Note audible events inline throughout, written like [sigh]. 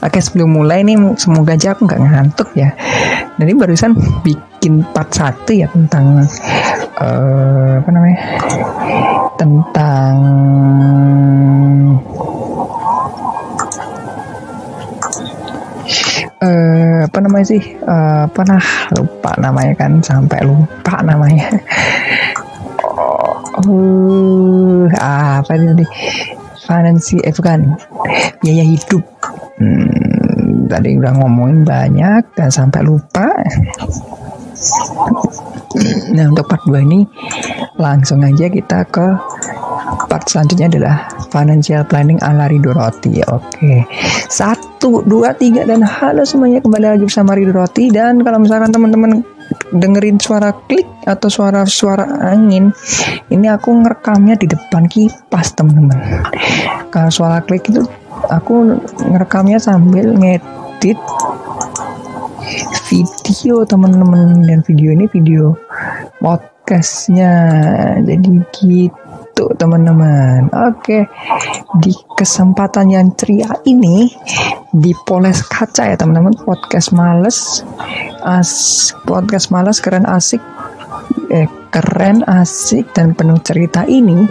Oke sebelum mulai nih semoga aja aku nggak ngantuk ya. Jadi barusan bikin part satu ya tentang uh, apa namanya? Tentang uh, apa namanya sih? Uh, apa nah lupa namanya kan sampai lupa namanya. Oh, uh, apa tadi finansi eh bukan. Biaya hidup. Hmm, tadi udah ngomongin banyak dan sampai lupa. Nah untuk part 2 ini langsung aja kita ke part selanjutnya adalah financial planning ala Rido Roti. Oke. Satu dua tiga dan halo semuanya. Kembali lagi bersama Rido Roti. Dan kalau misalkan teman-teman dengerin suara klik atau suara-suara angin ini aku ngerekamnya di depan kipas teman-teman. Kalau suara klik itu aku ngerekamnya sambil ngedit video teman-teman. Dan video ini video podcastnya. Jadi gitu teman-teman. Oke. Di kesempatan yang ceria ini di Poles Kaca ya teman-teman. Podcast males. As podcast males keren asik. Eh, keren asik dan penuh cerita ini.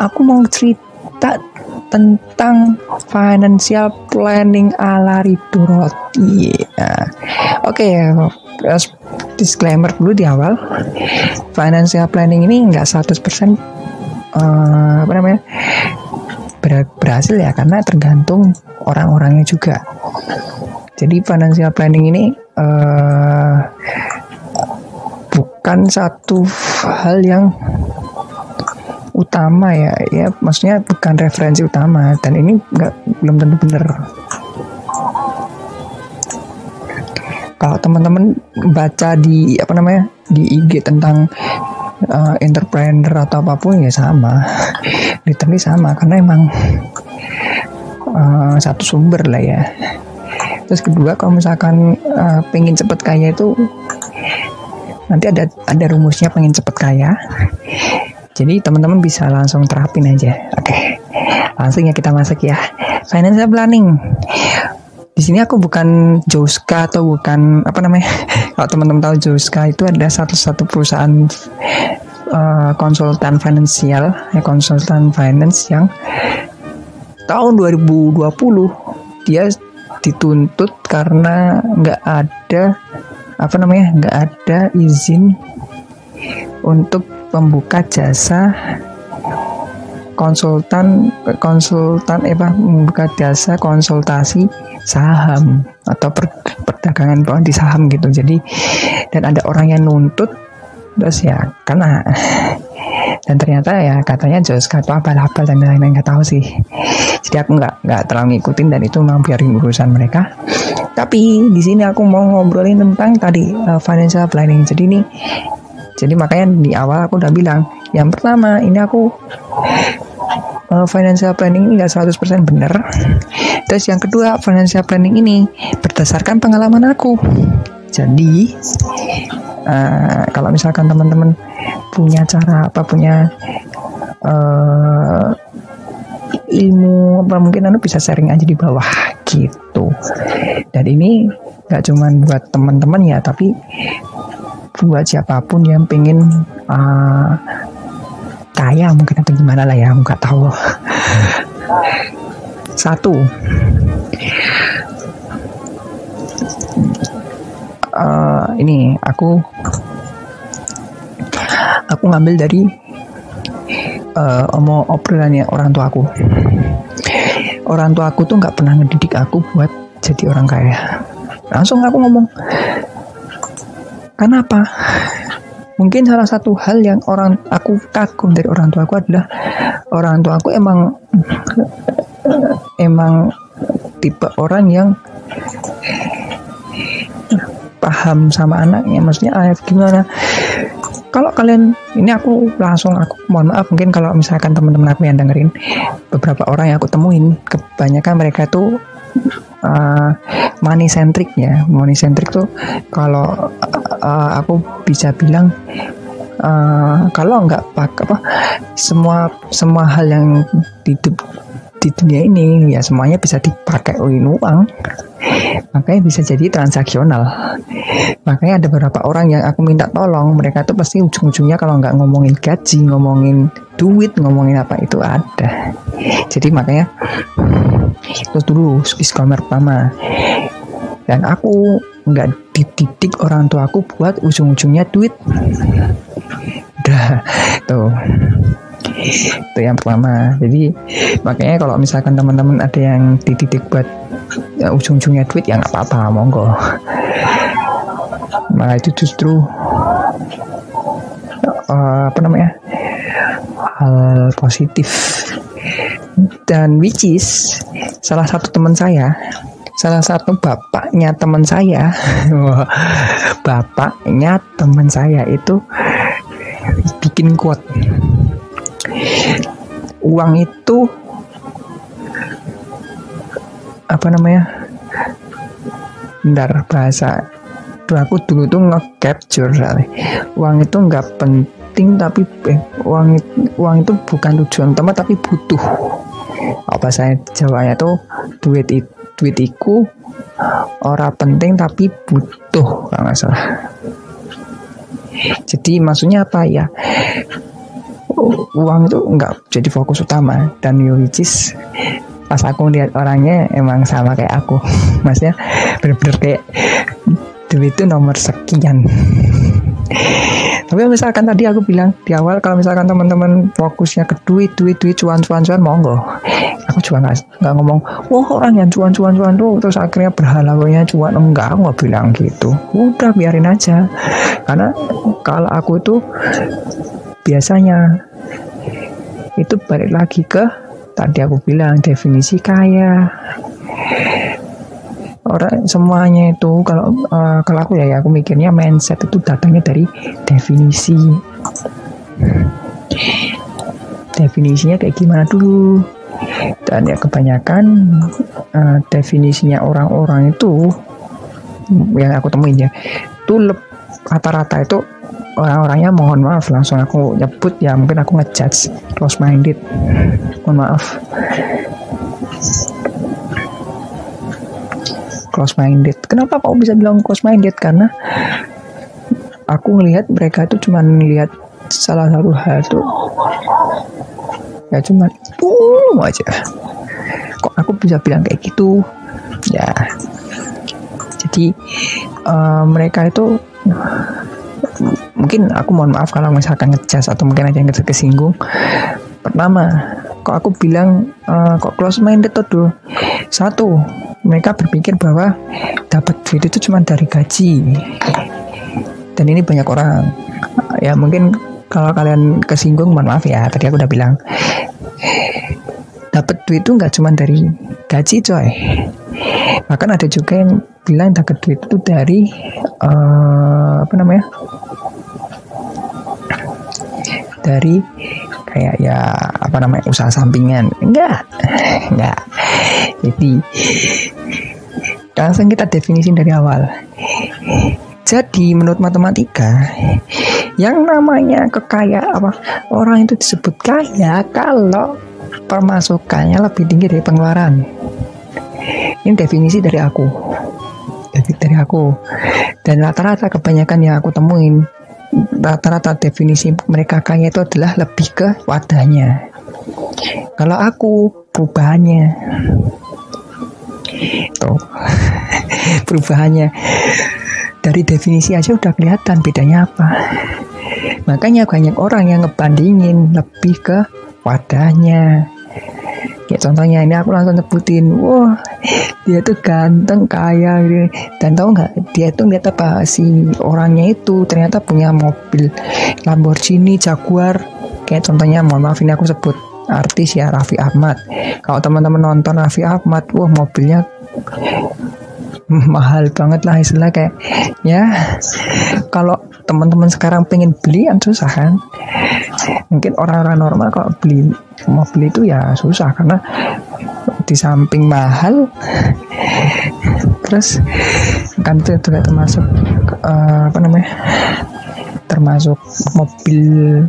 Aku mau cerita tentang financial planning ala Rido Roti. Ya. Oke, okay, disclaimer dulu di awal. Financial planning ini nggak 100% uh, apa namanya? Ber berhasil ya karena tergantung orang-orangnya juga. Jadi financial planning ini uh, bukan satu hal yang utama ya. Ya maksudnya bukan referensi utama dan ini nggak belum tentu benar kalau teman-teman baca di apa namanya di IG tentang uh, entrepreneur atau apa pun ya sama. [laughs] Literally sama karena emang uh, satu sumber lah ya. Terus kedua kalau misalkan uh, pengen cepet kaya itu nanti ada ada rumusnya pengen cepet kaya jadi teman-teman bisa langsung terapin aja. Oke. Langsung ya kita masuk ya. Financial planning. Di sini aku bukan Joska atau bukan apa namanya? [laughs] Kalau teman-teman tahu Joska itu ada satu-satu perusahaan uh, konsultan finansial, ya konsultan finance yang tahun 2020 dia dituntut karena nggak ada apa namanya nggak ada izin untuk pembuka jasa konsultan konsultan eh apa membuka jasa konsultasi saham atau per, perdagangan bawah di saham gitu. Jadi dan ada orang yang nuntut terus ya karena dan ternyata ya katanya Jos kata apa apa dan lain-lain nggak tahu sih. Jadi aku nggak nggak terlalu ngikutin dan itu memang biarin urusan mereka. Tapi di sini aku mau ngobrolin tentang tadi uh, financial planning. Jadi ini jadi makanya di awal aku udah bilang, yang pertama ini aku uh, financial planning ini gak 100% benar. Terus yang kedua, financial planning ini berdasarkan pengalaman aku. Jadi uh, kalau misalkan teman-teman punya cara apa punya uh, ilmu apa mungkin anu bisa sharing aja di bawah gitu. Dan ini gak cuman buat teman-teman ya, tapi buat siapa pun yang pengen uh, kaya mungkin atau gimana lah ya nggak tahu. [laughs] Satu. Uh, ini aku aku ngambil dari uh, omong obrolannya orang tua aku. Orang tua aku tuh nggak pernah ngedidik aku buat jadi orang kaya. Langsung aku ngomong Kenapa? Mungkin salah satu hal yang orang aku kagum dari orang tua aku adalah orang tua aku emang emang tipe orang yang paham sama anaknya maksudnya ayah gimana kalau kalian ini aku langsung aku mohon maaf mungkin kalau misalkan teman-teman aku yang dengerin beberapa orang yang aku temuin kebanyakan mereka tuh uh, money centric ya. Money centric tuh kalau uh, aku bisa bilang uh, kalau nggak pakai apa semua semua hal yang di di dunia ini ya semuanya bisa dipakai uang. Makanya bisa jadi transaksional. Makanya ada beberapa orang yang aku minta tolong mereka tuh pasti ujung-ujungnya kalau nggak ngomongin gaji ngomongin duit ngomongin apa itu ada. Jadi makanya itu dulu disclaimer pertama dan aku nggak dididik orang tua aku buat ujung-ujungnya duit. Udah tuh itu yang pertama. Jadi makanya kalau misalkan teman-teman ada yang dididik buat ya, ujung-ujungnya duit ya nggak apa-apa monggo. Malah itu justru uh, apa namanya hal positif. Dan which is salah satu teman saya salah satu bapaknya teman saya [laughs] bapaknya teman saya itu bikin quote uang itu apa namanya? Bentar bahasa tuh aku dulu tuh nge-capture uang itu nggak penting tapi eh, uang uang itu bukan tujuan utama tapi butuh. Apa saya Jawanya tuh duit itu duit iku ora penting tapi butuh kalau nggak salah. Jadi maksudnya apa ya uang itu nggak jadi fokus utama. Dan which is pas aku lihat orangnya emang sama kayak aku. [laughs] Maksudnya bener-bener kayak duit itu nomor sekian. [laughs] Tapi misalkan tadi aku bilang di awal kalau misalkan teman-teman fokusnya ke duit duit duit cuan cuan cuan monggo. Aku juga nggak nggak ngomong wah orang yang cuan cuan cuan tuh terus akhirnya berhalawanya cuan. Enggak aku nggak bilang gitu. Udah biarin aja. Karena kalau aku itu biasanya itu balik lagi ke tadi aku bilang definisi kaya. Orang semuanya itu kalau uh, kalau aku ya, ya aku mikirnya mindset itu datangnya dari definisi. Definisinya kayak gimana dulu? Dan ya kebanyakan uh, definisinya orang-orang itu yang aku temuin ya itu rata-rata itu orang-orangnya mohon maaf langsung aku nyebut ya mungkin aku ngejudge close minded mohon maaf close minded. Kenapa kok bisa bilang close minded? Karena aku ngelihat mereka itu cuma lihat salah satu hal tuh ya cuma boom aja. Kok aku bisa bilang kayak gitu? Ya. Jadi uh, mereka itu mungkin aku mohon maaf kalau misalkan ngecas atau mungkin ada yang kesinggung. Pertama, kok aku bilang uh, kok close minded tuh satu mereka berpikir bahwa dapat duit itu cuma dari gaji. Dan ini banyak orang. Ya mungkin kalau kalian kesinggung mohon maaf ya tadi aku udah bilang. Dapat duit itu nggak cuma dari gaji coy bahkan ada juga yang bilang dapat duit itu dari uh, apa namanya? Dari kayak ya apa namanya usaha sampingan. Enggak enggak. Jadi langsung kita definisi dari awal. Jadi menurut matematika yang namanya kekayaan apa orang itu disebut kaya kalau pemasukannya lebih tinggi dari pengeluaran ini definisi dari aku. Dari, dari aku. Dan rata-rata kebanyakan yang aku temuin rata-rata definisi mereka kaya itu adalah lebih ke wadahnya. Kalau aku perubahannya, tuh. [laughs] Perubahannya. Dari definisi aja udah kelihatan bedanya apa. Makanya banyak orang yang ngebandingin lebih ke wadahnya, Kayak contohnya ini aku langsung sebutin, wah dia tuh ganteng kaya gitu. Dan tahu nggak dia tuh lihat apa si orangnya itu ternyata punya mobil Lamborghini Jaguar. Kayak contohnya mohon maaf ini aku sebut artis ya Raffi Ahmad. Kalau teman-teman nonton Raffi Ahmad, wah mobilnya mahal banget lah istilah kayak ya kalau teman-teman sekarang pengen beli kan susah kan? Mungkin orang-orang normal kalau beli mobil itu ya susah karena di samping mahal terus kan itu juga termasuk uh, apa namanya termasuk mobil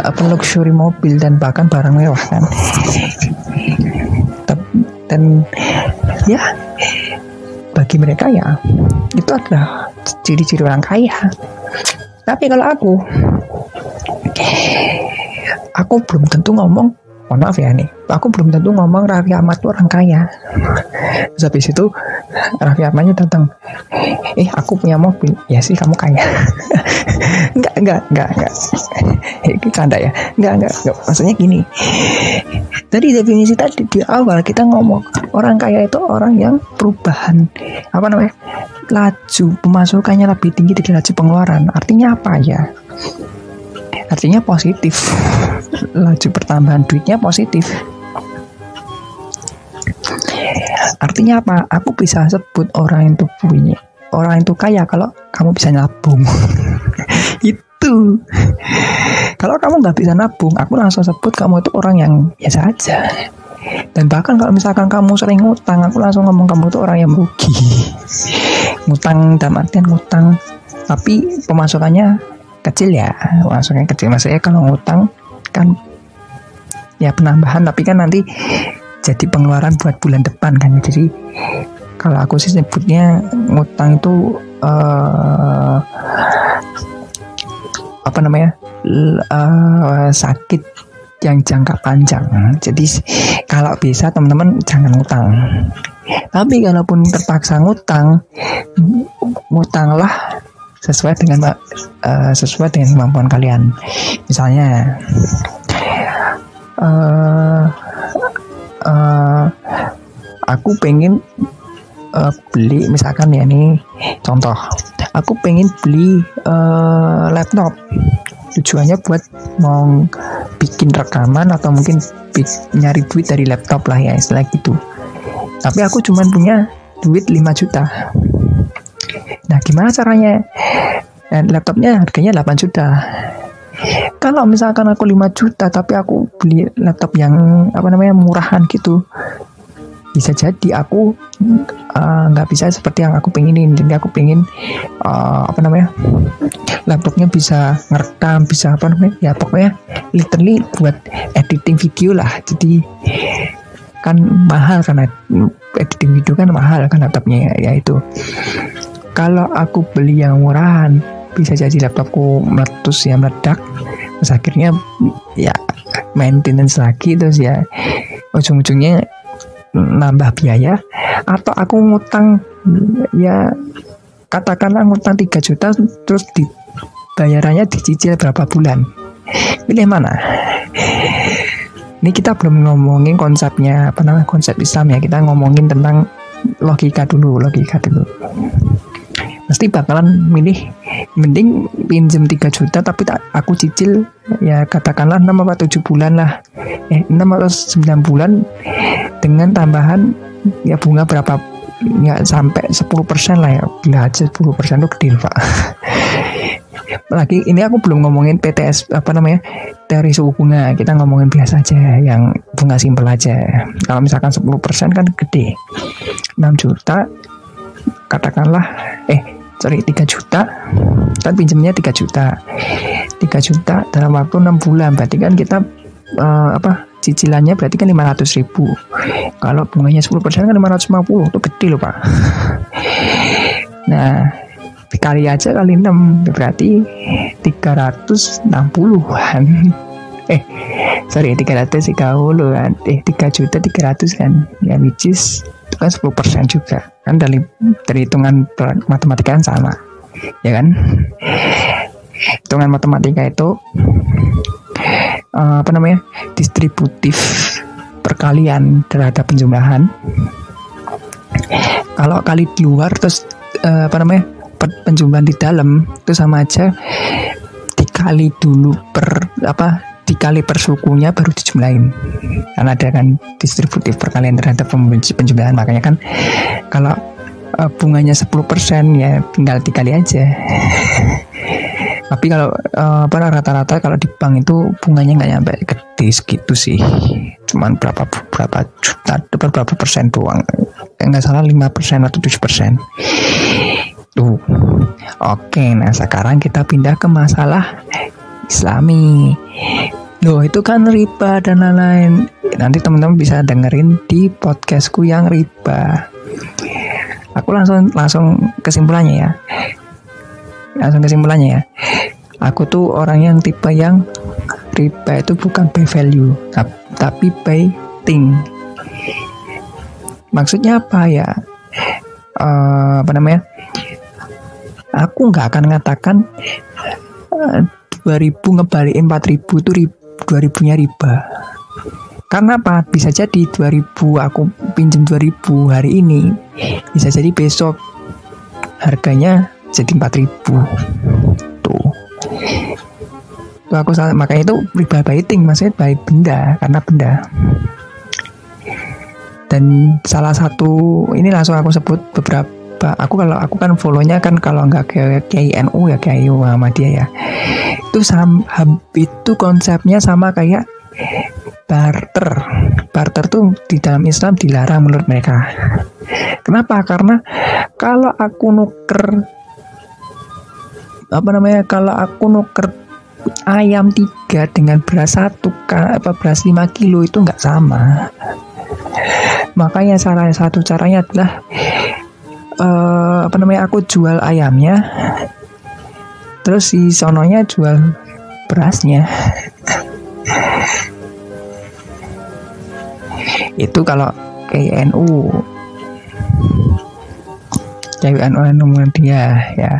apa luxury mobil dan bahkan barang mewah kan? Dan ya bagi mereka ya itu adalah ciri-ciri orang kaya. Tapi kalau aku aku belum tentu ngomong mohon maaf ya nih aku belum tentu ngomong Raffi Ahmad itu orang kaya. Terus habis itu Raffi Ahmadnya datang. Eh aku punya mobil. Ya sih kamu kaya. [laughs] Enggak enggak enggak enggak. [laughs] Ini canda ya. Enggak, enggak enggak. Maksudnya gini. Dari definisi tadi di awal kita ngomong orang kaya itu orang yang perubahan apa namanya laju pemasukannya lebih tinggi dari laju pengeluaran. Artinya apa ya artinya positif. Laju pertambahan duitnya positif. Artinya apa? Aku bisa sebut orang itu punya orang itu kaya kalau kamu bisa nabung. [laughs] Itu. Kalau kamu nggak bisa nabung aku langsung sebut kamu itu orang yang biasa aja. Dan bahkan kalau misalkan kamu sering ngutang aku langsung ngomong kamu itu orang yang merugi ngutang dalam artian ngutang tapi pemasukannya kecil ya maksudnya kecil maksudnya kalau ngutang kan ya penambahan tapi kan nanti jadi pengeluaran buat bulan depan kan jadi kalau aku sih sebutnya ngutang itu uh, apa namanya uh, sakit yang jangka panjang. Jadi kalau bisa teman-teman jangan ngutang. Tapi kalaupun terpaksa ngutang, ngutanglah sesuai dengan uh, sesuai dengan kemampuan kalian. Misalnya uh, uh, aku pengen uh, beli misalkan ya ini contoh aku pengen beli uh, laptop. Tujuannya buat mau bikin rekaman atau mungkin nyari duit dari laptop lah ya istilah gitu. Tapi aku cuman punya duit 5 juta Nah, gimana caranya? Dan laptopnya harganya 8 juta. Kalau misalkan aku 5 juta tapi aku beli laptop yang apa namanya murahan gitu, bisa jadi aku uh, nggak uh, bisa seperti yang aku pengenin jadi aku pengen uh, apa namanya laptopnya bisa ngerekam bisa apa namanya ya pokoknya literally buat editing video lah jadi kan mahal karena editing video kan mahal kan laptopnya ya, ya itu kalau aku beli yang murahan bisa jadi laptopku meletus ya meledak. Terus akhirnya ya maintenance lagi terus ya. Ujung-ujungnya nambah biaya. Atau aku ngutang ya katakanlah ngutang 3 juta terus di bayarannya dicicil berapa bulan. Pilih mana? Ini kita belum ngomongin konsepnya apa namanya konsep Islam ya. Kita ngomongin tentang logika dulu logika dulu pasti bakalan milih mending pinjem 3 juta tapi tak aku cicil. Ya katakanlah 6 atau 7 bulan lah. Eh 6 atau 9 bulan dengan tambahan ya bunga berapa nggak sampai 10% lah ya. Bila aja 10% itu gede pak. [laughs] Lagi ini aku belum ngomongin PTS apa namanya dari suku bunga. Kita ngomongin biasa aja yang bunga simpel aja. Kalau misalkan 10% kan gede. 6 juta katakanlah eh sorry 3 juta. Kan pinjamnya 3 juta. 3 juta dalam waktu 6 bulan. Berarti kan kita uh, apa cicilannya berarti kan 500 ribu. Kalau bunganya 10% kan 550 itu gede loh pak. Nah dikali aja kali 6 berarti 360-an eh sorry 300 30 kan eh 3 juta 300 kan? Ya which is itu kan 10% juga kan dari perhitungan matematika kan sama ya kan? Hitungan matematika itu uh, apa namanya distributif perkalian terhadap penjumlahan. Kalau kali di luar terus uh, apa namanya penjumlahan di dalam itu sama aja dikali dulu per apa dikali per sukunya baru dijumlahin karena ada kan distributif perkalian terhadap penjumlahan. Makanya kan kalau uh, bunganya 10% ya tinggal dikali aja. [laughs] Tapi kalau uh, rata-rata kalau di bank itu bunganya nggak nyampe gede segitu sih. Cuman berapa berapa juta berapa persen doang. Nggak salah 5% atau 7% Tuh. Oke, nah sekarang kita pindah ke masalah Islami. Loh, itu kan riba dan lain-lain. Nanti teman-teman bisa dengerin di podcastku yang riba. Aku langsung langsung kesimpulannya ya. Langsung kesimpulannya ya. Aku tuh orang yang tipe yang riba itu bukan by value, tapi by thing. Maksudnya apa ya? Uh, apa namanya? aku nggak akan mengatakan uh, 2000 ngebalikin 4000 itu ribu, 2000 nya riba. Karena apa? Bisa jadi 2000 aku pinjam 2000 hari ini. Bisa jadi besok harganya jadi 4000 tuh. Tuh aku salah. Makanya itu riba baiting maksudnya baik benda karena benda. Dan salah satu ini langsung aku sebut beberapa apa aku kalau aku kan follownya kan kalau nggak kayak Kiai NU ya Kiai Muhammadiyah ya. Itu sam itu konsepnya sama kayak barter. Barter tuh di dalam Islam dilarang menurut mereka. Kenapa? Karena kalau aku nuker apa namanya kalau aku nuker ayam tiga dengan beras satu apa beras 5 kilo itu nggak sama. Makanya salah satu caranya adalah uh, apa namanya aku jual ayamnya. Terus si sononya jual berasnya. Itu kalau kayak NU cewek NU NU dia ya.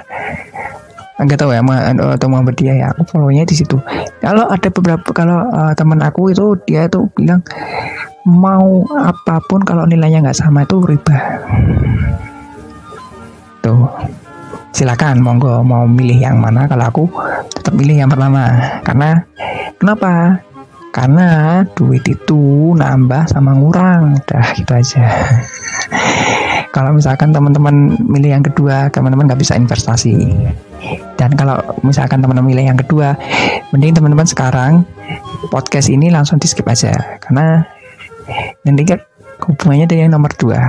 Enggak tahu ya NU atau dia ya. Aku follownya di situ. Kalau ada beberapa kalau uh, teman aku itu dia tuh bilang mau apa pun kalau nilainya nggak sama itu riba Tuh. Silakan monggo mau milih yang mana kalau aku tetap milih yang pertama. Karena kenapa? Karena duit itu nambah sama ngurang. Udah gitu aja. [laughs] kalau misalkan teman-teman milih yang kedua, teman-teman nggak bisa investasi. Dan kalau misalkan teman-teman milih yang kedua, mending teman-teman sekarang podcast ini langsung di skip aja. Karena nanti hubungannya dengan nomor dua.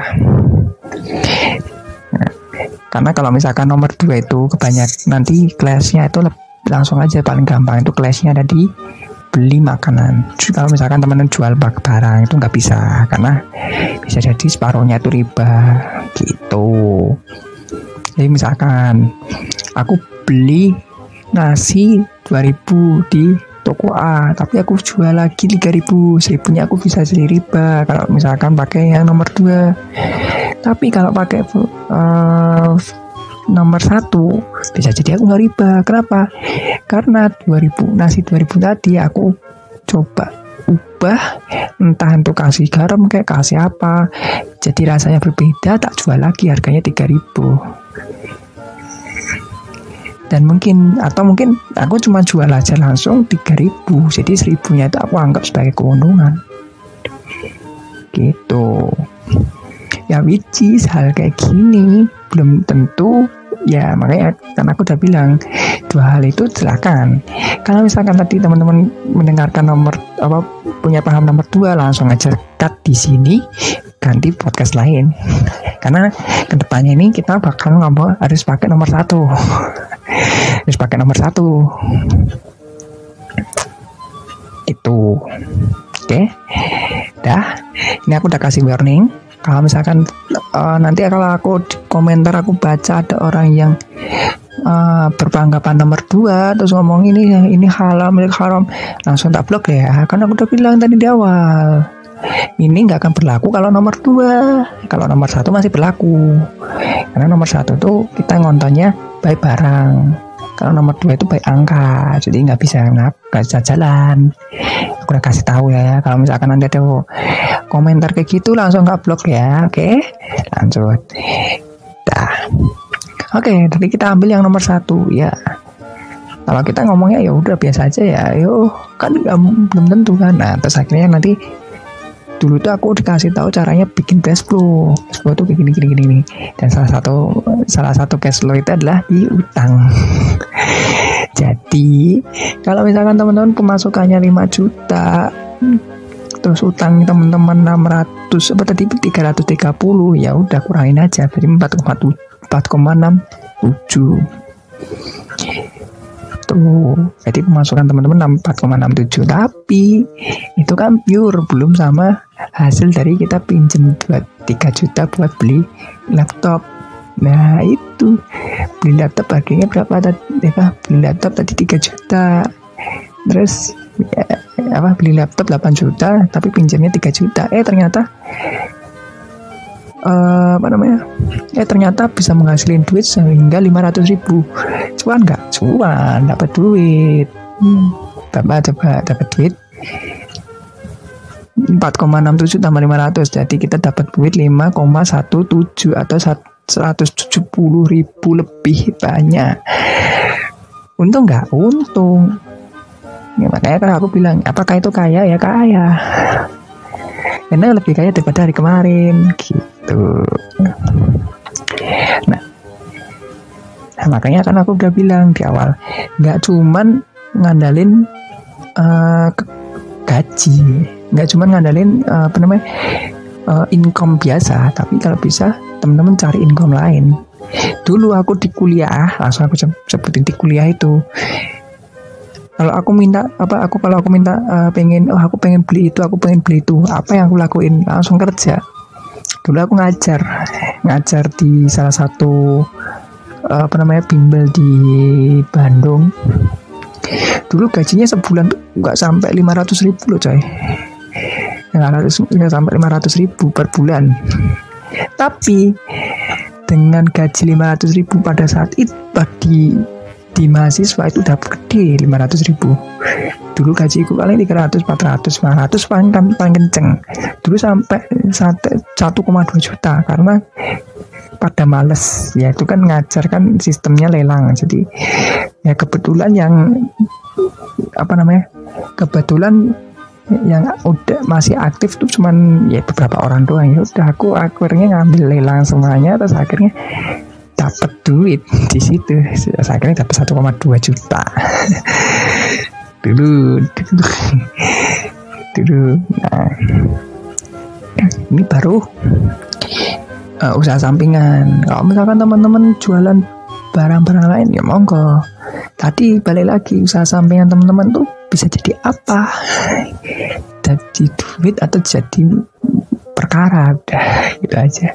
Karena kalau misalkan nomor dua itu kebanyak nanti kelasnya itu langsung aja paling gampang itu kelasnya ada di beli makanan. Kalau misalkan teman-teman jual bak barang itu nggak bisa karena bisa jadi separuhnya itu riba gitu. Jadi misalkan aku beli nasi 2000 di toko A tapi aku jual lagi 3000 seribunya aku bisa jadi riba kalau misalkan pakai yang nomor 2 tapi kalau pakai uh, nomor satu bisa jadi aku nggak riba. Kenapa? Karena 2000 nasi 2000 tadi aku coba ubah entah untuk kasih garam kayak kasih apa jadi rasanya berbeda tak jual lagi harganya 3000 dan mungkin atau mungkin aku cuma jual aja langsung 3000 jadi seribunya itu aku anggap sebagai keuntungan. Gitu. Ya which is hal kayak gini. Belum tentu. Ya makanya kan aku udah bilang dua hal itu silakan. Kalau misalkan tadi teman-teman mendengarkan nomor apa punya paham nomor dua langsung aja cut di sini. Ganti podcast lain. [laughs] Karena ke depannya ini kita bakal ngomong harus pakai nomor satu [laughs] harus pakai nomor satu. Itu. Oke. Okay. dah. Ini aku udah kasih warning. Kalau misalkan uh, nanti kalau aku komentar aku baca ada orang yang uh, berpanggapan nomor dua terus ngomong ini ini halal milik haram langsung tak blok ya. Karena aku udah bilang tadi di awal ini nggak akan berlaku kalau nomor dua. Kalau nomor satu masih berlaku. Karena nomor satu tuh kita ngontonnya baik barang. Kalau nomor dua itu baik angka. Jadi nggak bisa nggak bisa jalan. Aku udah kasih tahu ya kalau misalkan anda ada komentar kayak gitu langsung nggak blok ya. Oke? Lanjut. Dah. Oke tapi kita ambil yang nomor satu ya. Kalau kita ngomongnya ya udah biasa aja ya. Yo kan gak, belum tentu kan. Nah terus akhirnya nanti dulu tuh aku dikasih tahu caranya bikin cash flow. Cash flow tuh gini gini gini gini. Dan salah satu salah satu cash flow itu adalah di utang. [laughs] Jadi kalau misalkan teman-teman pemasukannya 5 juta terus utang teman-teman 600 apa tadi 330 ya udah kurangin aja. Jadi 4,7 4,67 tuh jadi pemasukan teman-teman 4,67 tapi itu kan pure belum sama hasil dari kita pinjem buat 3 juta buat beli laptop. Nah itu. Beli laptop harganya berapa tadi? Ya, beli laptop tadi 3 juta. Terus ya, apa beli laptop 8 juta tapi pinjamnya 3 juta. Eh ternyata uh, apa namanya? Eh ternyata bisa menghasilkan duit sehingga 500 ribu. Cuan nggak? Cuan dapat duit. Hmm. dapat coba dapat duit. 4,67 tambah 500 jadi kita dapat duit 5,17 atau 170 ribu lebih banyak. Untung nggak? Untung. Ya, makanya kan aku bilang apakah itu kaya? Ya kaya karena lebih kaya daripada hari kemarin. Gitu. Nah, nah makanya kan aku udah bilang di awal nggak cuman ngandalin uh, gaji. Nggak cuma ngandalin uh, apa namanya uh, income biasa tapi kalau bisa teman-teman cari income lain. Dulu aku di kuliah langsung aku sebutin di kuliah itu kalau aku minta apa aku kalau aku minta uh, pengen oh aku pengen beli itu aku pengen beli itu apa yang aku lakuin? Langsung kerja. Dulu aku ngajar ngajar di salah satu uh, apa namanya bimbel di Bandung. Dulu gajinya sebulan nggak sampai 500 ribu loh coy. Nggak sampai 500 ribu per bulan. Tapi dengan gaji 500 ribu pada saat itu di di mahasiswa itu udah gede 500 ribu. Dulu gajiku paling 300 400 500 paling, paling kenceng. Dulu sampai 1,2 juta karena pada males. Ya itu kan ngajar kan sistemnya lelang. Jadi ya kebetulan yang apa namanya kebetulan yang udah masih aktif tuh cuman ya beberapa orang doang. Ya udah aku akhirnya ngambil lelang semuanya terus akhirnya dapat duit di situ. Akhirnya dapat 1,2 juta. Dulu dulu. Dulu nah. Ini baru uh, usaha sampingan. Kalau misalkan teman-teman jualan barang-barang lain ya monggo. Tadi balik lagi usaha sampingan teman-teman tuh bisa jadi apa? Jadi duit atau jadi perkara udah gitu aja.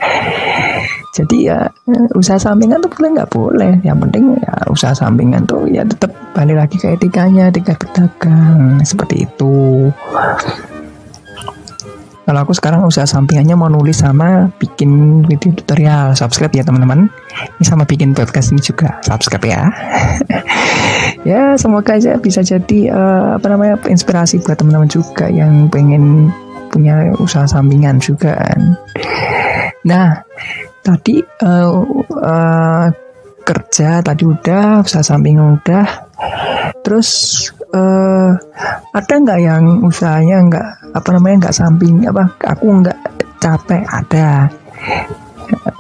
Jadi ya usaha sampingan tuh boleh nggak boleh. Yang penting ya usaha sampingan tuh ya tetap balik lagi ke etikanya etika berdagang seperti itu. Kalau aku sekarang usaha sampingannya mau nulis sama bikin video tutorial subscribe ya teman-teman. Ini sama bikin podcast ini juga subscribe ya. [laughs] Ya semoga aja bisa jadi uh, apa namanya inspirasi buat teman-teman juga yang pengen punya usaha sampingan juga kan. Nah tadi uh, uh, kerja tadi udah usaha samping udah. Terus uh, ada nggak yang usahanya nggak apa namanya nggak samping apa aku nggak capek? Ada.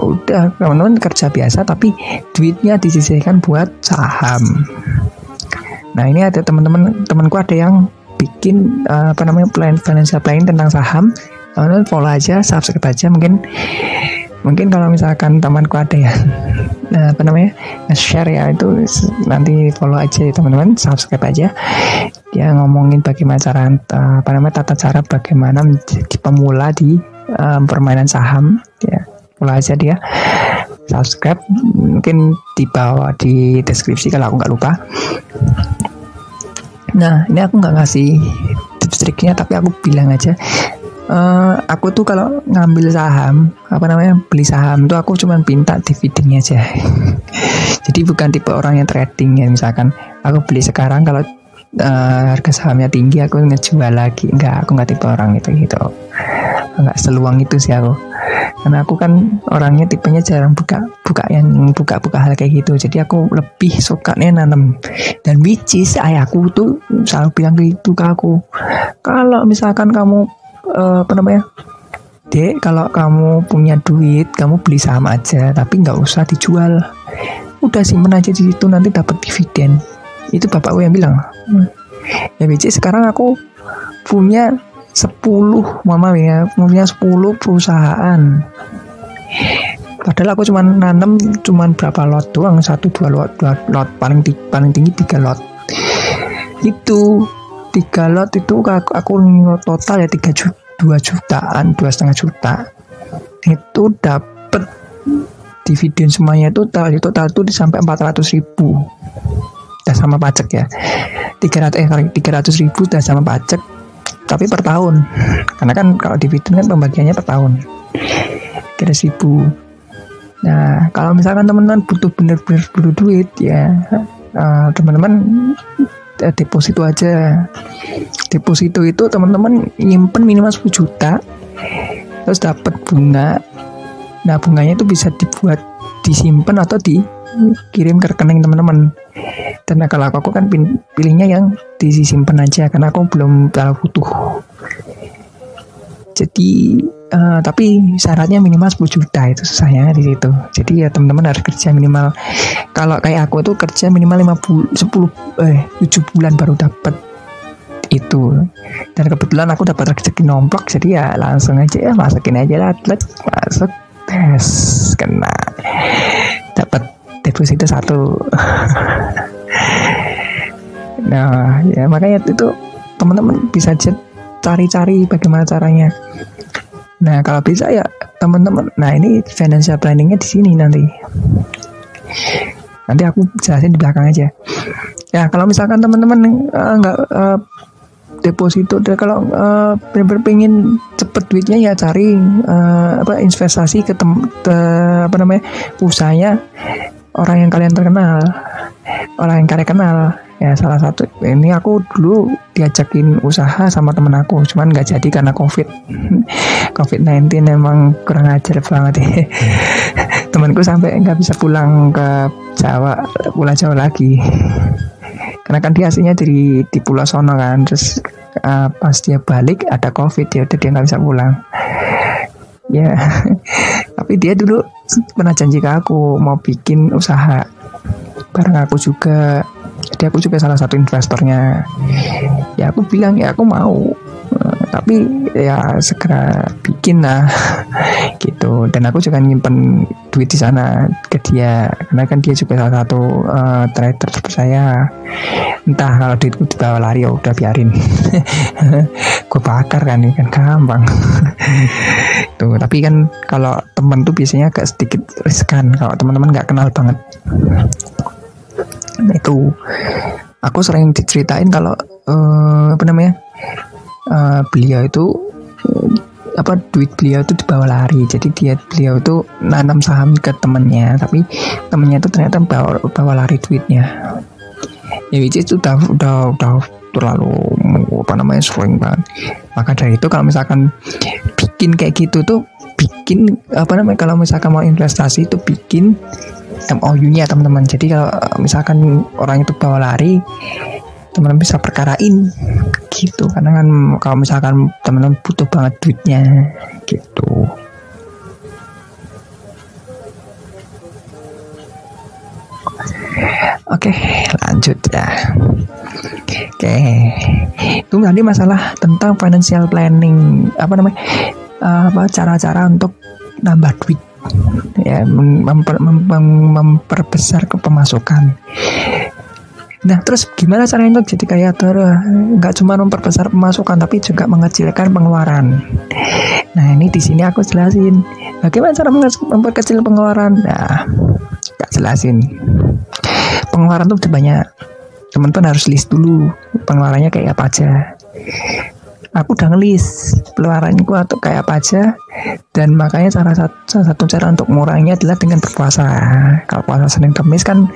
Udah teman-teman kerja biasa tapi duitnya disisihkan buat saham. Nah ini ada teman-teman temanku ada yang bikin uh, apa namanya plan financial planning tentang saham. Teman-teman follow aja subscribe aja mungkin mungkin kalau misalkan temanku ada ya nah, [laughs] apa namanya share ya itu nanti follow aja ya teman-teman subscribe aja. Dia ngomongin bagaimana cara apa namanya tata cara bagaimana menjadi pemula di um, permainan saham ya. Follow aja dia. Subscribe mungkin di bawah di deskripsi kalau aku nggak lupa nah ini aku nggak ngasih tips triknya tapi aku bilang aja. Uh, aku tuh kalau ngambil saham apa namanya beli saham tuh aku cuma pinta dividennya aja. [laughs] Jadi bukan tipe orang yang trading ya misalkan. Aku beli sekarang kalau uh, harga sahamnya tinggi aku ngejual lagi. Enggak aku nggak tipe orang itu gitu. Nggak seluang itu sih aku. Karena aku kan orangnya tipenya jarang buka buka yang buka buka hal kayak gitu. Jadi aku lebih suka nih nanam. Dan which is ayahku tuh selalu bilang gitu ke aku. Kalau misalkan kamu uh, apa namanya dek kalau kamu punya duit kamu beli saham aja tapi nggak usah dijual. Udah simpen aja di situ nanti dapat dividen itu bapakku yang bilang. Hmm. ya BC sekarang aku punya 10 mama ya. Punya 10 perusahaan. Padahal aku cuma nanam cuma berapa lot doang. Satu dua lot dua lot. Paling tinggi, paling tinggi tiga lot. Itu tiga lot itu aku, aku total ya tiga juta dua jutaan dua setengah juta. Itu dapat dividen semuanya itu total itu total itu sampai empat ratus ribu udah sama pajak ya. Tiga ratus eh tiga ratus ribu udah sama pajak tapi per tahun. Karena kan kalau dividen kan pembagiannya per tahun. Kira ribu nah kalau misalkan teman-teman butuh bener-bener butuh duit ya uh, teman-teman uh, deposito aja. Deposito itu teman-teman nyimpen minimal 10 juta terus dapat bunga. Nah bunganya itu bisa dibuat disimpan atau dikirim ke rekening teman-teman. Dan kalau aku kan pilihnya yang disimpan aja karena aku belum terlalu butuh. Jadi uh, tapi syaratnya minimal 10 juta itu susahnya di situ. Jadi ya teman-teman harus kerja minimal. Kalau kayak aku tuh kerja minimal 5 bul 10 eh 7 bulan baru dapat itu. Dan kebetulan aku dapat rezeki nomplok jadi ya langsung aja ya masukin aja lah masuk tes kena. Dapat deposito satu nah ya makanya itu teman-teman bisa cari-cari bagaimana caranya Nah kalau bisa ya teman-teman, nah ini financial planningnya di sini nanti. Nanti aku jelasin di belakang aja. Ya kalau misalkan teman-teman uh, nggak uh, deposito, deh kalau uh, benar-benar pengen cepet duitnya ya cari uh, apa investasi ke, tem ke apa namanya usahanya orang yang kalian terkenal, orang yang kalian kenal. Ya salah satu ini aku dulu diajakin usaha sama temen aku cuman nggak jadi karena covid. Covid 19 emang kurang ajar banget ya. [laughs] Temanku sampai nggak bisa pulang ke Jawa pulau Jawa lagi. Karena kan dia aslinya dari di Pulau Sono kan terus uh, pas dia balik ada covid ya udah dia nggak bisa pulang. Ya [laughs] tapi dia dulu pernah janji ke aku mau bikin usaha bareng aku juga. Jadi aku juga salah satu investornya. Ya aku bilang ya aku mau tapi ya segera bikin lah. [laughs] Gitu. Dan aku juga nyimpen duit di sana ke dia. Karena kan dia juga salah satu uh, trader terpercaya entah kalau duitku dibawa lari ya udah biarin. [laughs] Gue bakar kan ini kan gampang. [laughs] Tuh tapi kan kalau temen tuh biasanya agak sedikit riskan. Kalau teman-teman nggak kenal banget. Itu. Aku sering diceritain kalau uh, apa namanya uh, beliau itu uh, apa duit beliau itu dibawa lari. Jadi dia beliau itu nanam saham ke temennya. Tapi temennya itu ternyata bawa bawa lari duitnya. Ya which itu udah udah udah terlalu apa namanya sering banget. Maka dari itu kalau misalkan bikin kayak gitu tuh bikin apa namanya kalau misalkan mau investasi itu bikin MOU-nya teman-teman. Jadi kalau misalkan orang itu bawa lari, teman-teman bisa perkarain gitu. Karena kan kalau misalkan teman-teman butuh banget duitnya gitu. Oke, lanjut ya. Oke, itu tadi masalah tentang financial planning apa namanya? apa cara-cara untuk nambah duit ya memper, memper, memperbesar ke pemasukan Nah terus gimana caranya untuk jadi kaya terus nggak cuma memperbesar pemasukan tapi juga mengecilkan pengeluaran. Nah ini di sini aku jelasin bagaimana cara memperkecil pengeluaran. Nah tak jelasin. Pengeluaran tuh banyak. Teman-teman harus list dulu pengeluarannya kayak apa aja aku udah ngelis pengeluaranku atau kayak apa aja dan makanya cara satu, satu cara untuk menguranginya adalah dengan berpuasa kalau puasa Senin Kamis kan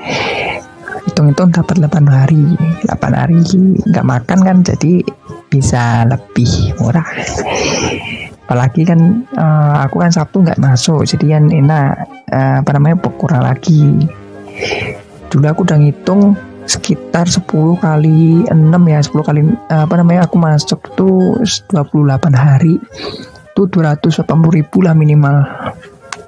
hitung-hitung dapat 8 hari. 8 hari nggak makan kan jadi bisa lebih murah. Apalagi kan uh, aku kan Sabtu nggak masuk jadi kan enak uh, apa namanya kurang lagi. Dulu aku udah ngitung sekitar 10 kali 6 ya 10 kali apa namanya aku masuk tuh 28 hari. Tuh 280 ribu lah minimal.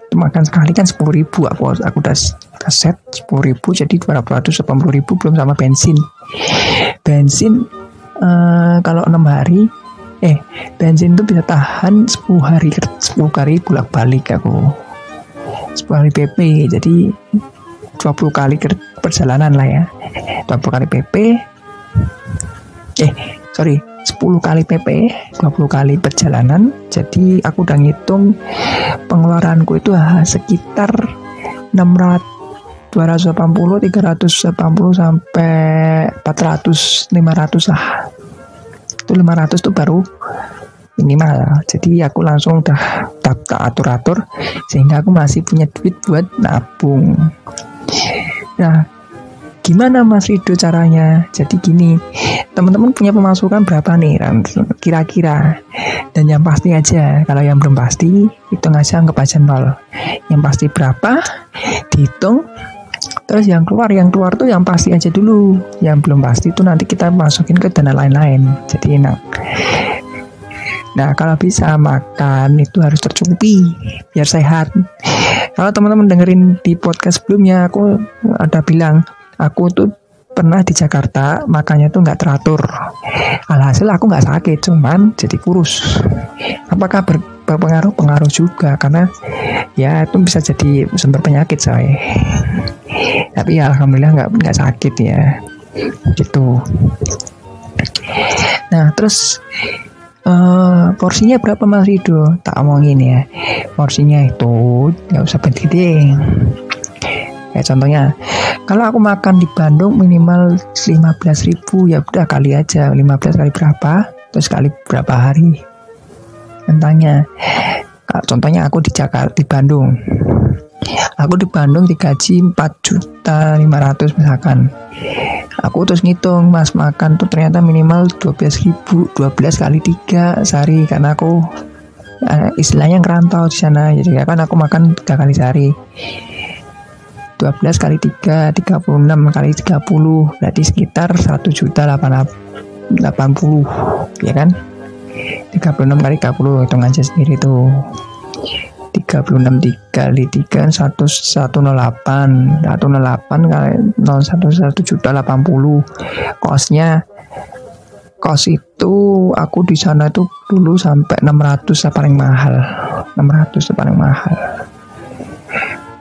Itu makan sekali kan 10 ribu aku aku udah, udah set 10 ribu jadi 280 ribu belum sama bensin. Bensin uh, kalau 6 hari eh bensin tuh bisa tahan 10 hari 10 kali bolak balik aku. 10 kali PP jadi 20 kali perjalanan lah ya. 20 kali PP eh sorry 10 kali PP 20 kali perjalanan. Jadi aku udah ngitung pengeluaranku itu sekitar 600 280 380 sampai 400 500 lah. Itu 500 tuh baru minimal. Jadi aku langsung udah tak, tak atur-atur sehingga aku masih punya duit buat nabung. Nah gimana Mas Rido caranya? Jadi gini teman-teman punya pemasukan berapa nih kira-kira. Dan yang pasti aja kalau yang belum pasti hitung aja anggap aja nol. Yang pasti berapa dihitung Terus yang keluar, yang keluar tuh yang pasti aja dulu. Yang belum pasti itu nanti kita masukin ke dana lain-lain. Jadi enak. Nah, kalau bisa makan itu harus tercukupi biar sehat. Kalau teman-teman dengerin di podcast sebelumnya, aku ada bilang aku tuh pernah di Jakarta makannya tuh nggak teratur. Alhasil aku nggak sakit, cuman jadi kurus. Apakah ber berpengaruh? Pengaruh juga karena ya itu bisa jadi sumber penyakit saya tapi ya alhamdulillah nggak nggak sakit ya gitu nah terus uh, porsinya berapa Mas Rido tak omongin ya porsinya itu nggak usah penting kayak contohnya kalau aku makan di Bandung minimal 15.000 ya udah kali aja 15 kali berapa terus kali berapa hari. Tentangnya contohnya aku di Jakarta di Bandung. Aku di Bandung digaji 4 juta 500 misalkan. Aku terus ngitung mas makan tuh ternyata minimal 12 ribu 12 kali 3 sehari karena aku uh, istilahnya ngerantau di sana. Jadi kan aku makan 3 kali sehari 12 kali 3 36 kali 30 berarti sekitar 1 juta 80 ya kan? 36 kali 30 hitung aja sendiri tuh. 36 dikali 3 1, 108 108 kali 011 juta 80 kosnya kos itu aku di sana tuh dulu sampai 600 paling mahal 600 paling mahal.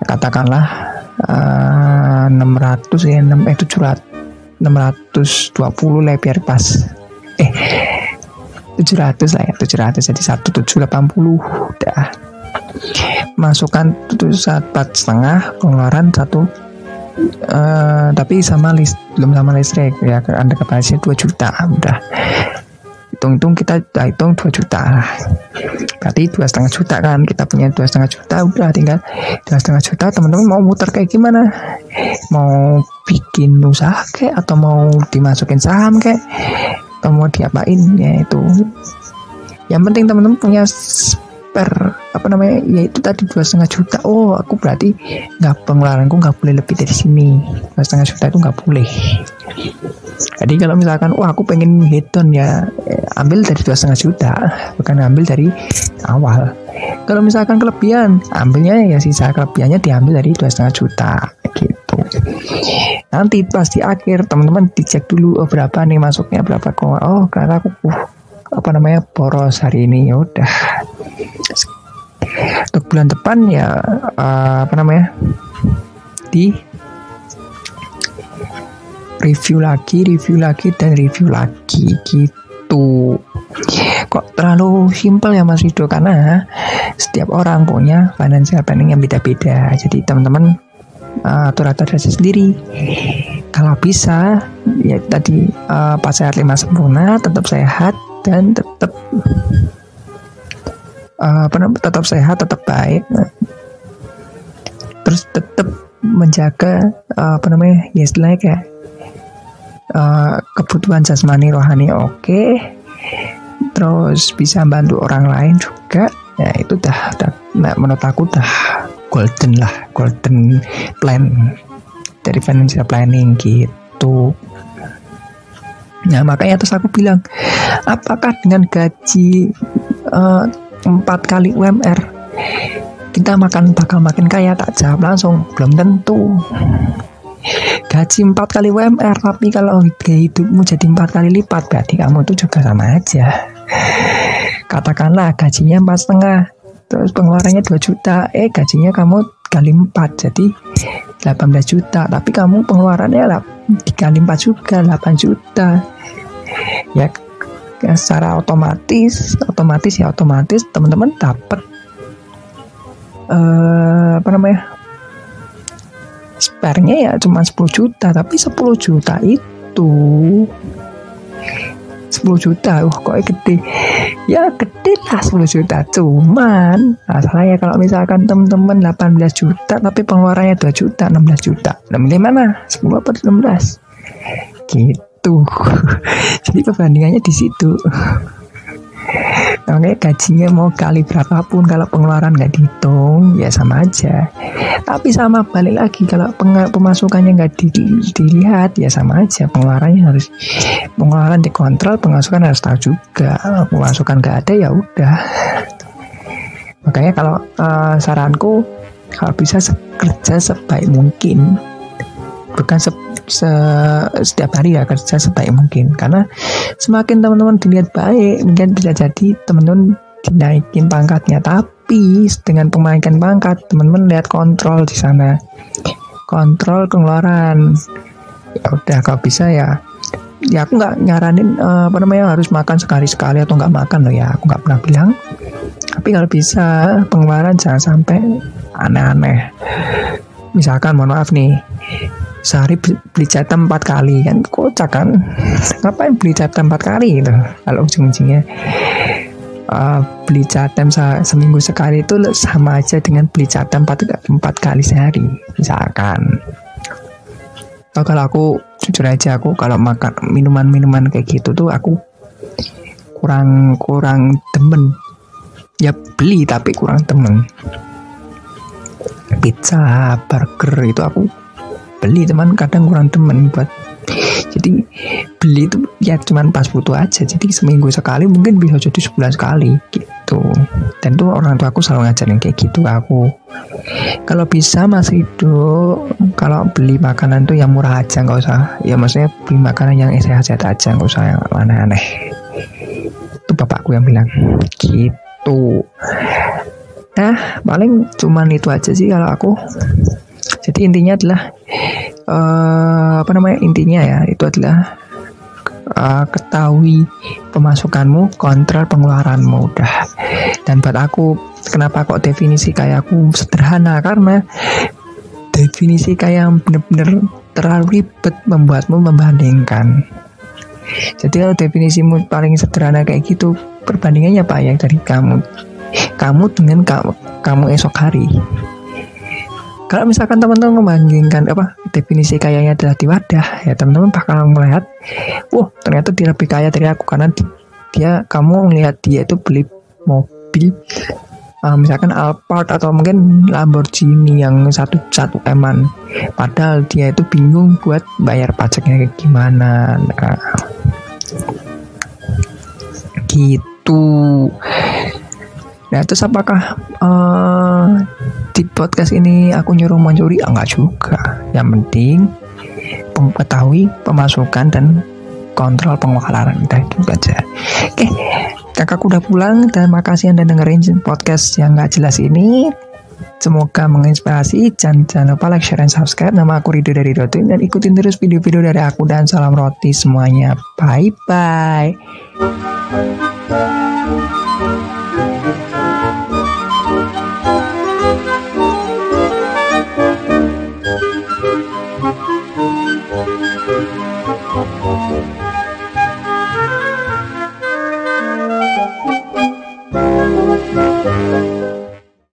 Katakanlah uh, 600 ya 6, eh 700 620 lah biar pas. Eh 700 lah ya 700 jadi 1780 udah masukkan itu empat setengah pengeluaran satu. Uh, tapi sama list belum sama listrik ya anda kapasitasnya 2 juta udah hitung-hitung kita hitung 2 juta berarti dua setengah juta kan kita punya dua setengah juta udah tinggal dua setengah juta. Teman-teman mau muter kayak gimana? Mau bikin usaha kayak atau mau dimasukin saham kayak atau mau diapain? Ya itu. Yang penting teman-teman punya per apa namanya ya itu tadi dua setengah juta. Oh aku berarti nggak pengeluaranku nggak boleh lebih dari sini. Dua setengah juta itu nggak boleh jadi kalau misalkan wah aku pengen hedon ya eh, ambil dari dua setengah juta bukan ambil dari awal. Kalau misalkan kelebihan ambilnya ya sisa kelebihannya diambil dari dua setengah juta gitu. Nanti pas di akhir teman-teman dicek dulu oh berapa nih masuknya berapa kok oh karena aku uh, apa namanya boros hari ini ya udah. Untuk bulan depan ya uh, apa namanya di review lagi review lagi dan review lagi gitu. Kok terlalu simpel ya Mas Rido? Karena setiap orang punya financial planning yang beda-beda. Jadi teman-teman uh, atur-atur saja sendiri. Kalau bisa ya tadi uh, pas sehat lima sempurna tetap sehat dan tetap uh, tetap sehat tetap baik. Terus tetap menjaga uh, apa namanya ya istilahnya kayak uh, kebutuhan jasmani rohani oke. Okay. terus bisa bantu orang lain juga. Ya itu dah, dah nah, menurut aku dah golden lah golden plan dari financial planning gitu. Nah makanya terus aku bilang, apakah dengan gaji uh, kali UMR kita makan bakal makin kaya tak? Jawab langsung belum tentu gaji empat kali UMR tapi kalau hidupmu jadi empat kali lipat berarti kamu itu juga sama aja. Katakanlah gajinya empat setengah terus pengeluarannya 2 juta eh gajinya kamu dikali 4 jadi 18 juta. Tapi kamu pengeluarannya lah dikali 4 juga 8 juta. Ya secara otomatis otomatis ya otomatis teman-teman dapat uh, apa namanya sparenya ya cuma 10 juta tapi 10 juta itu. 10 juta uh kok gede? Ya gede lah 10 juta. Cuman masalahnya kalau misalkan teman-teman 18 juta tapi pengeluarannya 2 juta 16 juta. Nah milih mana 10 apa 16 gitu. [laughs] Jadi perbandingannya di situ Oke gajinya mau kali berapapun kalau pengeluaran nggak dihitung ya sama aja. Tapi sama balik lagi kalau pemasukannya nggak di, dilihat ya sama aja pengeluarannya harus pengeluaran dikontrol pemasukan harus tahu juga pemasukan nggak ada ya udah. Makanya kalau uh, saranku kalau bisa kerja sebaik mungkin bukan se se setiap hari ya kerja sebaik mungkin. Karena semakin teman-teman dilihat baik mungkin bisa jadi teman-teman dinaikin pangkatnya. Tapi dengan pemaikan pangkat teman-teman lihat kontrol di sana. Kontrol pengeluaran ya udah kalau bisa ya. Ya aku nggak nyaranin uh, apa namanya harus makan sekali sekali atau nggak makan loh ya. Aku nggak pernah bilang. Tapi kalau bisa pengeluaran jangan sampai aneh-aneh. Misalkan mohon maaf nih sehari beli jatah empat kali kan? Kocak kan? Ngapain beli jatah empat kali gitu? Kalau ujung-ujungnya uh, beli jatah se seminggu sekali itu sama aja dengan beli jatah empat, empat kali sehari misalkan. Oh, kalau aku jujur aja aku kalau makan minuman-minuman kayak gitu tuh aku kurang kurang temen ya beli tapi kurang temen pizza burger itu aku beli teman kadang kurang temen buat jadi beli itu ya cuman pas butuh aja. Jadi seminggu sekali mungkin bisa jadi sebulan sekali gitu. Dan tuh orang tua aku selalu ngajarin kayak gitu aku. Kalau bisa masih itu kalau beli makanan tuh yang murah aja nggak usah. Ya maksudnya beli makanan yang sehat-sehat aja nggak usah yang aneh-aneh. Itu bapakku yang bilang gitu. Nah paling cuman itu aja sih kalau aku jadi intinya adalah uh, apa namanya intinya ya itu adalah uh, ketahui pemasukanmu, kontrol pengeluaranmu udah. Dan buat aku kenapa kok definisi kayak aku sederhana karena definisi kayak bener-bener terlalu ribet membuatmu membandingkan. Jadi kalau definisimu paling sederhana kayak gitu, perbandingannya apa ya dari kamu, kamu dengan kamu, kamu esok hari kalau misalkan teman-teman membandingkan apa definisi kayanya adalah di wadah ya teman-teman bakal melihat wah ternyata dia lebih kaya dari aku karena dia kamu melihat dia itu beli mobil uh, misalkan Alphard atau mungkin Lamborghini yang satu satu eman padahal dia itu bingung buat bayar pajaknya kayak gimana. Nah, gitu Nah, terus apakah uh, di podcast ini aku nyuruh mencuri? Ah, enggak juga. Yang penting mengetahui pemasukan dan kontrol pengeluaran. Udah itu aja. Oke, kakakku udah pulang dan makasih anda dengerin podcast yang nggak jelas ini. Semoga menginspirasi. Jangan, jangan lupa like, share, dan subscribe. Nama aku Rido dari Rotin dan ikutin terus video-video dari aku dan salam roti semuanya. Bye-bye.